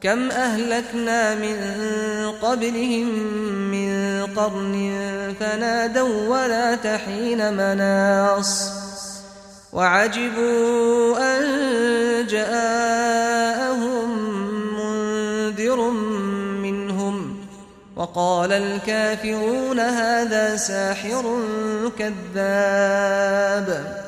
كم أهلكنا من قبلهم من قرن فنادوا ولا تحين مناص وعجبوا أن جاءهم منذر منهم وقال الكافرون هذا ساحر كذاب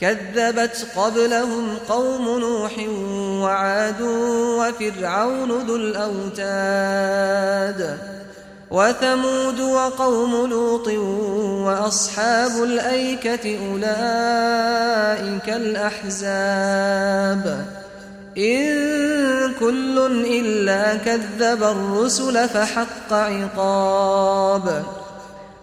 كذبت قبلهم قوم نوح وعاد وفرعون ذو الأوتاد وثمود وقوم لوط وأصحاب الأيكة أولئك الأحزاب إن كل إلا كذب الرسل فحق عقاب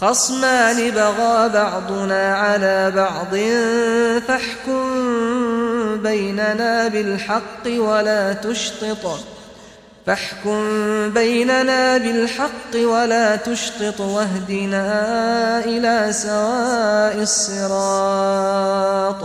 خصمان بغى بعضنا على بعض فاحكم بيننا بالحق ولا تشطط. فاحكم بيننا بالحق ولا تشطط واهدنا إلى سواء الصراط.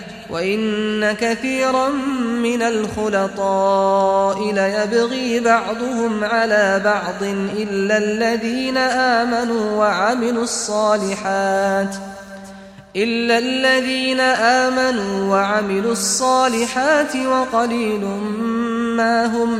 وإن كثيرا من الخلطاء ليبغي بعضهم على بعض إلا الذين آمنوا وعملوا الصالحات إلا الذين آمنوا وعملوا الصالحات وقليل ما هم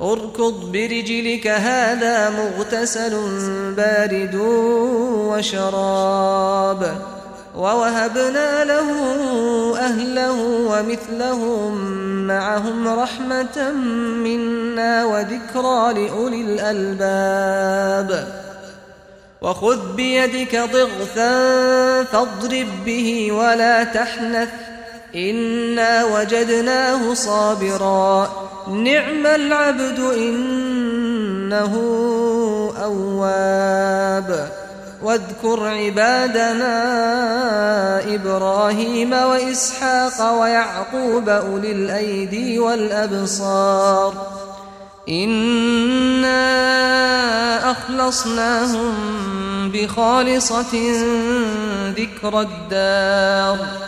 اركض برجلك هذا مغتسل بارد وشراب. ووهبنا له أهله ومثلهم معهم رحمة منا وذكرى لأولي الألباب. وخذ بيدك ضغثا فاضرب به ولا تحنث. إنا وجدناه صابرا. نعم العبد إنه أواب. واذكر عبادنا إبراهيم وإسحاق ويعقوب أولي الأيدي والأبصار. إنا أخلصناهم بخالصة ذكر الدار.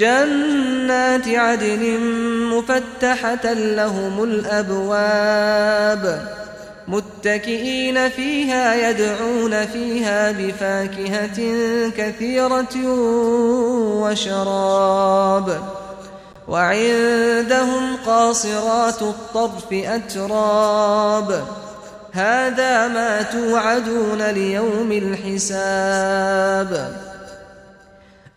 جنات عدن مفتحة لهم الأبواب متكئين فيها يدعون فيها بفاكهة كثيرة وشراب وعندهم قاصرات الطرف أتراب هذا ما توعدون ليوم الحساب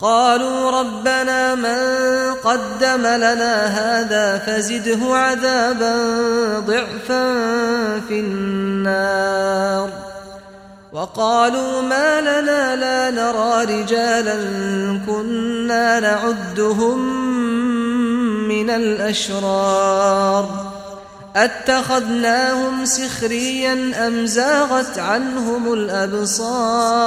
قالوا ربنا من قدم لنا هذا فزده عذابا ضعفا في النار. وقالوا ما لنا لا نرى رجالا كنا نعدهم من الأشرار. أتخذناهم سخريا أم زاغت عنهم الأبصار؟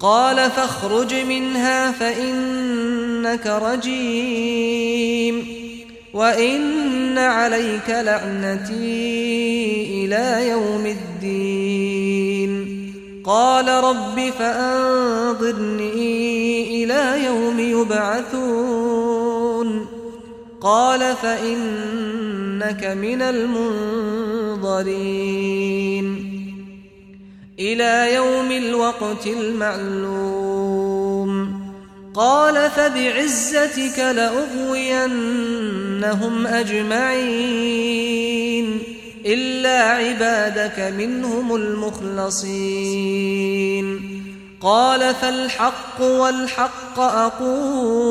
قال فاخرج منها فإنك رجيم وإن عليك لعنتي إلى يوم الدين. قال رب فأنظرني إلى يوم يبعثون. قال فإنك من المنظرين. إلى يوم الوقت المعلوم. قال فبعزتك لأغوينهم أجمعين إلا عبادك منهم المخلصين. قال فالحق والحق أقول